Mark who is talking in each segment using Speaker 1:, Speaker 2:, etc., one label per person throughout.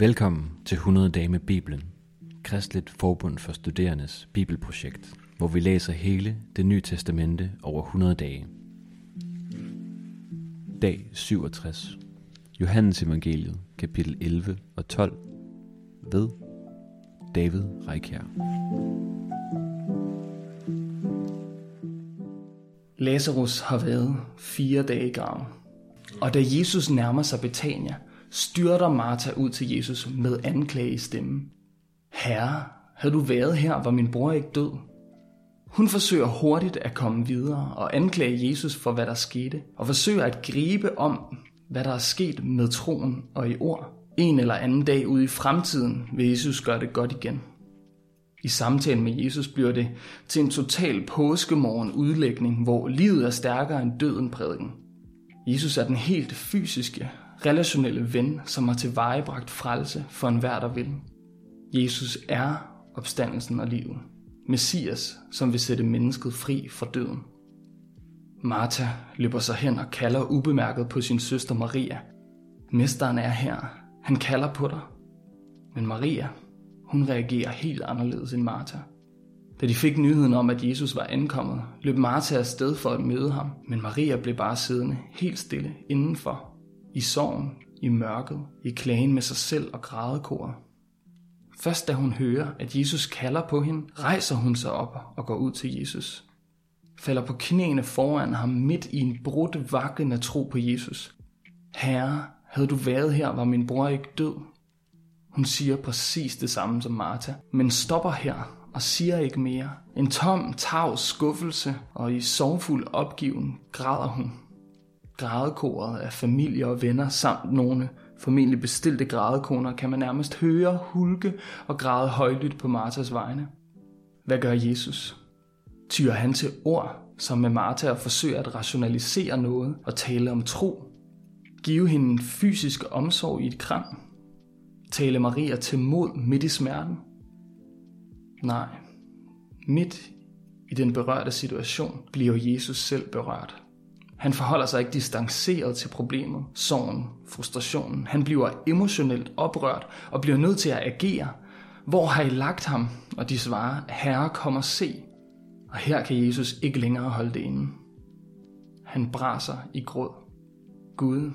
Speaker 1: Velkommen til 100 dage med Bibelen, Kristligt Forbund for Studerendes Bibelprojekt, hvor vi læser hele det nye testamente over 100 dage. Dag 67. Johannes Evangeliet, kapitel 11 og 12 ved David Reikjær.
Speaker 2: Lazarus har været fire dage i graven. Og da Jesus nærmer sig Betania, styrter Martha ud til Jesus med anklage i stemmen. Herre, havde du været her, var min bror ikke død. Hun forsøger hurtigt at komme videre og anklage Jesus for, hvad der skete, og forsøger at gribe om, hvad der er sket med troen og i ord. En eller anden dag ude i fremtiden vil Jesus gøre det godt igen. I samtalen med Jesus bliver det til en total påskemorgen udlægning, hvor livet er stærkere end døden prædiken. Jesus er den helt fysiske, relationelle ven, som har tilvejebragt frelse for enhver, der vil. Jesus er opstandelsen og livet. Messias, som vil sætte mennesket fri fra døden. Martha løber sig hen og kalder ubemærket på sin søster Maria. Mesteren er her. Han kalder på dig. Men Maria, hun reagerer helt anderledes end Martha. Da de fik nyheden om, at Jesus var ankommet, løb Martha afsted for at møde ham, men Maria blev bare siddende helt stille indenfor, i sorgen, i mørket, i klagen med sig selv og grædekoret. Først da hun hører, at Jesus kalder på hende, rejser hun sig op og går ud til Jesus. Falder på knæene foran ham midt i en brudt vakkende tro på Jesus. Herre, havde du været her, var min bror ikke død. Hun siger præcis det samme som Martha, men stopper her og siger ikke mere. En tom, tavs skuffelse, og i sorgfuld opgiven græder hun. Grædekoret af familie og venner samt nogle formentlig bestilte grædekoner kan man nærmest høre hulke og græde højlydt på Martas vegne. Hvad gør Jesus? Tyrer han til ord, som med Martha og forsøger at rationalisere noget og tale om tro? Give hende en fysisk omsorg i et kram? Tale Maria til mod midt i smerten? Nej, midt i den berørte situation bliver Jesus selv berørt. Han forholder sig ikke distanceret til problemet, sorgen, frustrationen. Han bliver emotionelt oprørt og bliver nødt til at agere. Hvor har I lagt ham? Og de svarer, Herre, kom og se. Og her kan Jesus ikke længere holde det inde. Han braser i gråd. Gud,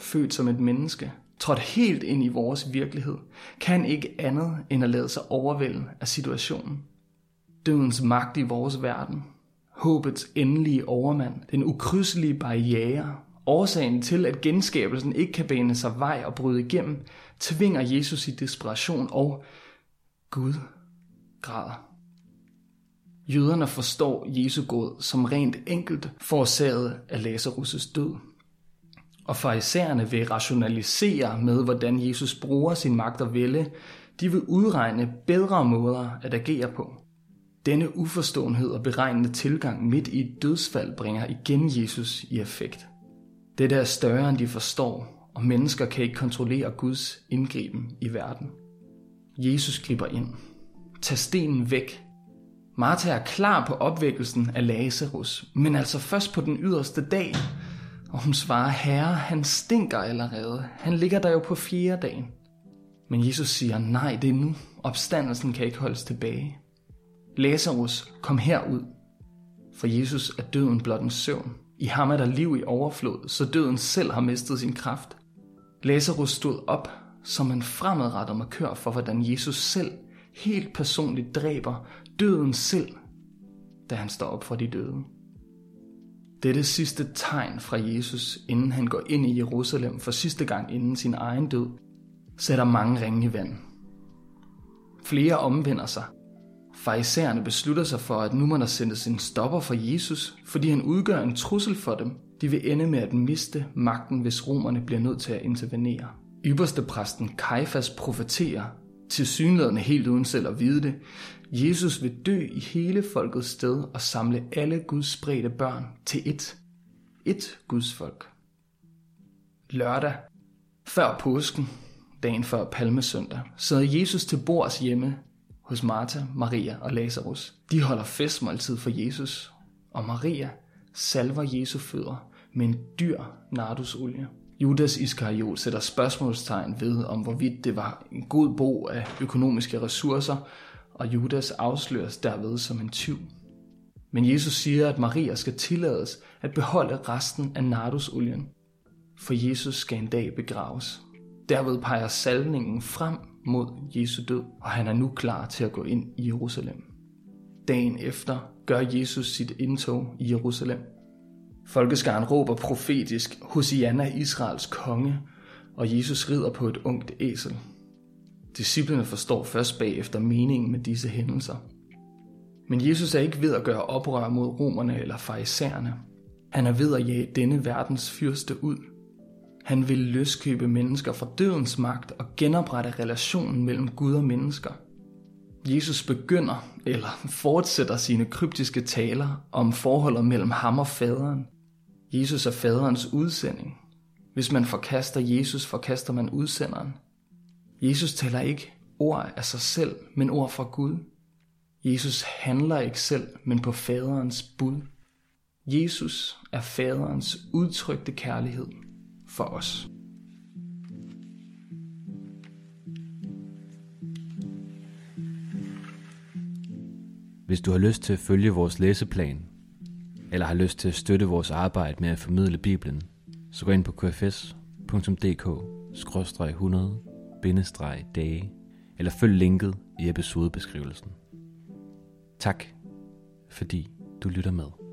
Speaker 2: født som et menneske, trådt helt ind i vores virkelighed, kan ikke andet end at lade sig overvælde af situationen. Dødens magt i vores verden, håbets endelige overmand, den ukrydselige barriere, årsagen til, at genskabelsen ikke kan bane sig vej og bryde igennem, tvinger Jesus i desperation og Gud græder. Jøderne forstår Jesu god som rent enkelt forårsaget af Lazarus' død. Og farisæerne vil rationalisere med, hvordan Jesus bruger sin magt og vælge. De vil udregne bedre måder at agere på. Denne uforståenhed og beregnende tilgang midt i et dødsfald bringer igen Jesus i effekt. Det er større end de forstår, og mennesker kan ikke kontrollere Guds indgriben i verden. Jesus griber ind. Tag stenen væk. Martha er klar på opvækkelsen af Lazarus, men altså først på den yderste dag. Og hun svarer, herre, han stinker allerede. Han ligger der jo på fjerde dagen. Men Jesus siger, nej, det er nu. Opstandelsen kan ikke holdes tilbage. Lazarus, kom herud. For Jesus er døden blot en søvn. I ham er der liv i overflod, så døden selv har mistet sin kraft. Lazarus stod op, som en fremadrettet markør for, hvordan Jesus selv helt personligt dræber døden selv, da han står op fra de døde. Det er det sidste tegn fra Jesus, inden han går ind i Jerusalem for sidste gang inden sin egen død, sætter mange ringe i vand. Flere omvender sig, Farisæerne beslutter sig for, at nu må der sendes en stopper for Jesus, fordi han udgør en trussel for dem. De vil ende med at miste magten, hvis romerne bliver nødt til at intervenere. Ypperste præsten Kajfas profeterer, til synlædende helt uden selv at vide det, Jesus vil dø i hele folkets sted og samle alle Guds spredte børn til ét. Et Guds folk. Lørdag, før påsken, dagen før palmesøndag, sidder Jesus til bords hjemme hos Martha, Maria og Lazarus. De holder festmåltid for Jesus, og Maria salver Jesu fødder med en dyr nardusolie. Judas Iskariot sætter spørgsmålstegn ved, om hvorvidt det var en god brug af økonomiske ressourcer, og Judas afsløres derved som en tyv. Men Jesus siger, at Maria skal tillades at beholde resten af nardusolien, for Jesus skal en dag begraves. Derved peger salvningen frem mod Jesu død, og han er nu klar til at gå ind i Jerusalem. Dagen efter gør Jesus sit indtog i Jerusalem. Folkeskaren råber profetisk, Hosianna Israels konge, og Jesus rider på et ungt æsel. Disciplerne forstår først bagefter meningen med disse hændelser. Men Jesus er ikke ved at gøre oprør mod romerne eller farisæerne. Han er ved at jage denne verdens fyrste ud. Han vil løskøbe mennesker fra dødens magt og genoprette relationen mellem Gud og mennesker. Jesus begynder eller fortsætter sine kryptiske taler om forholdet mellem ham og faderen. Jesus er faderens udsending. Hvis man forkaster Jesus, forkaster man udsenderen. Jesus taler ikke ord af sig selv, men ord fra Gud. Jesus handler ikke selv, men på faderens bud. Jesus er faderens udtrykte kærlighed for os.
Speaker 1: Hvis du har lyst til at følge vores læseplan, eller har lyst til at støtte vores arbejde med at formidle Bibelen, så gå ind på kfs.dk-100-dage, eller følg linket i episodebeskrivelsen. Tak, fordi du lytter med.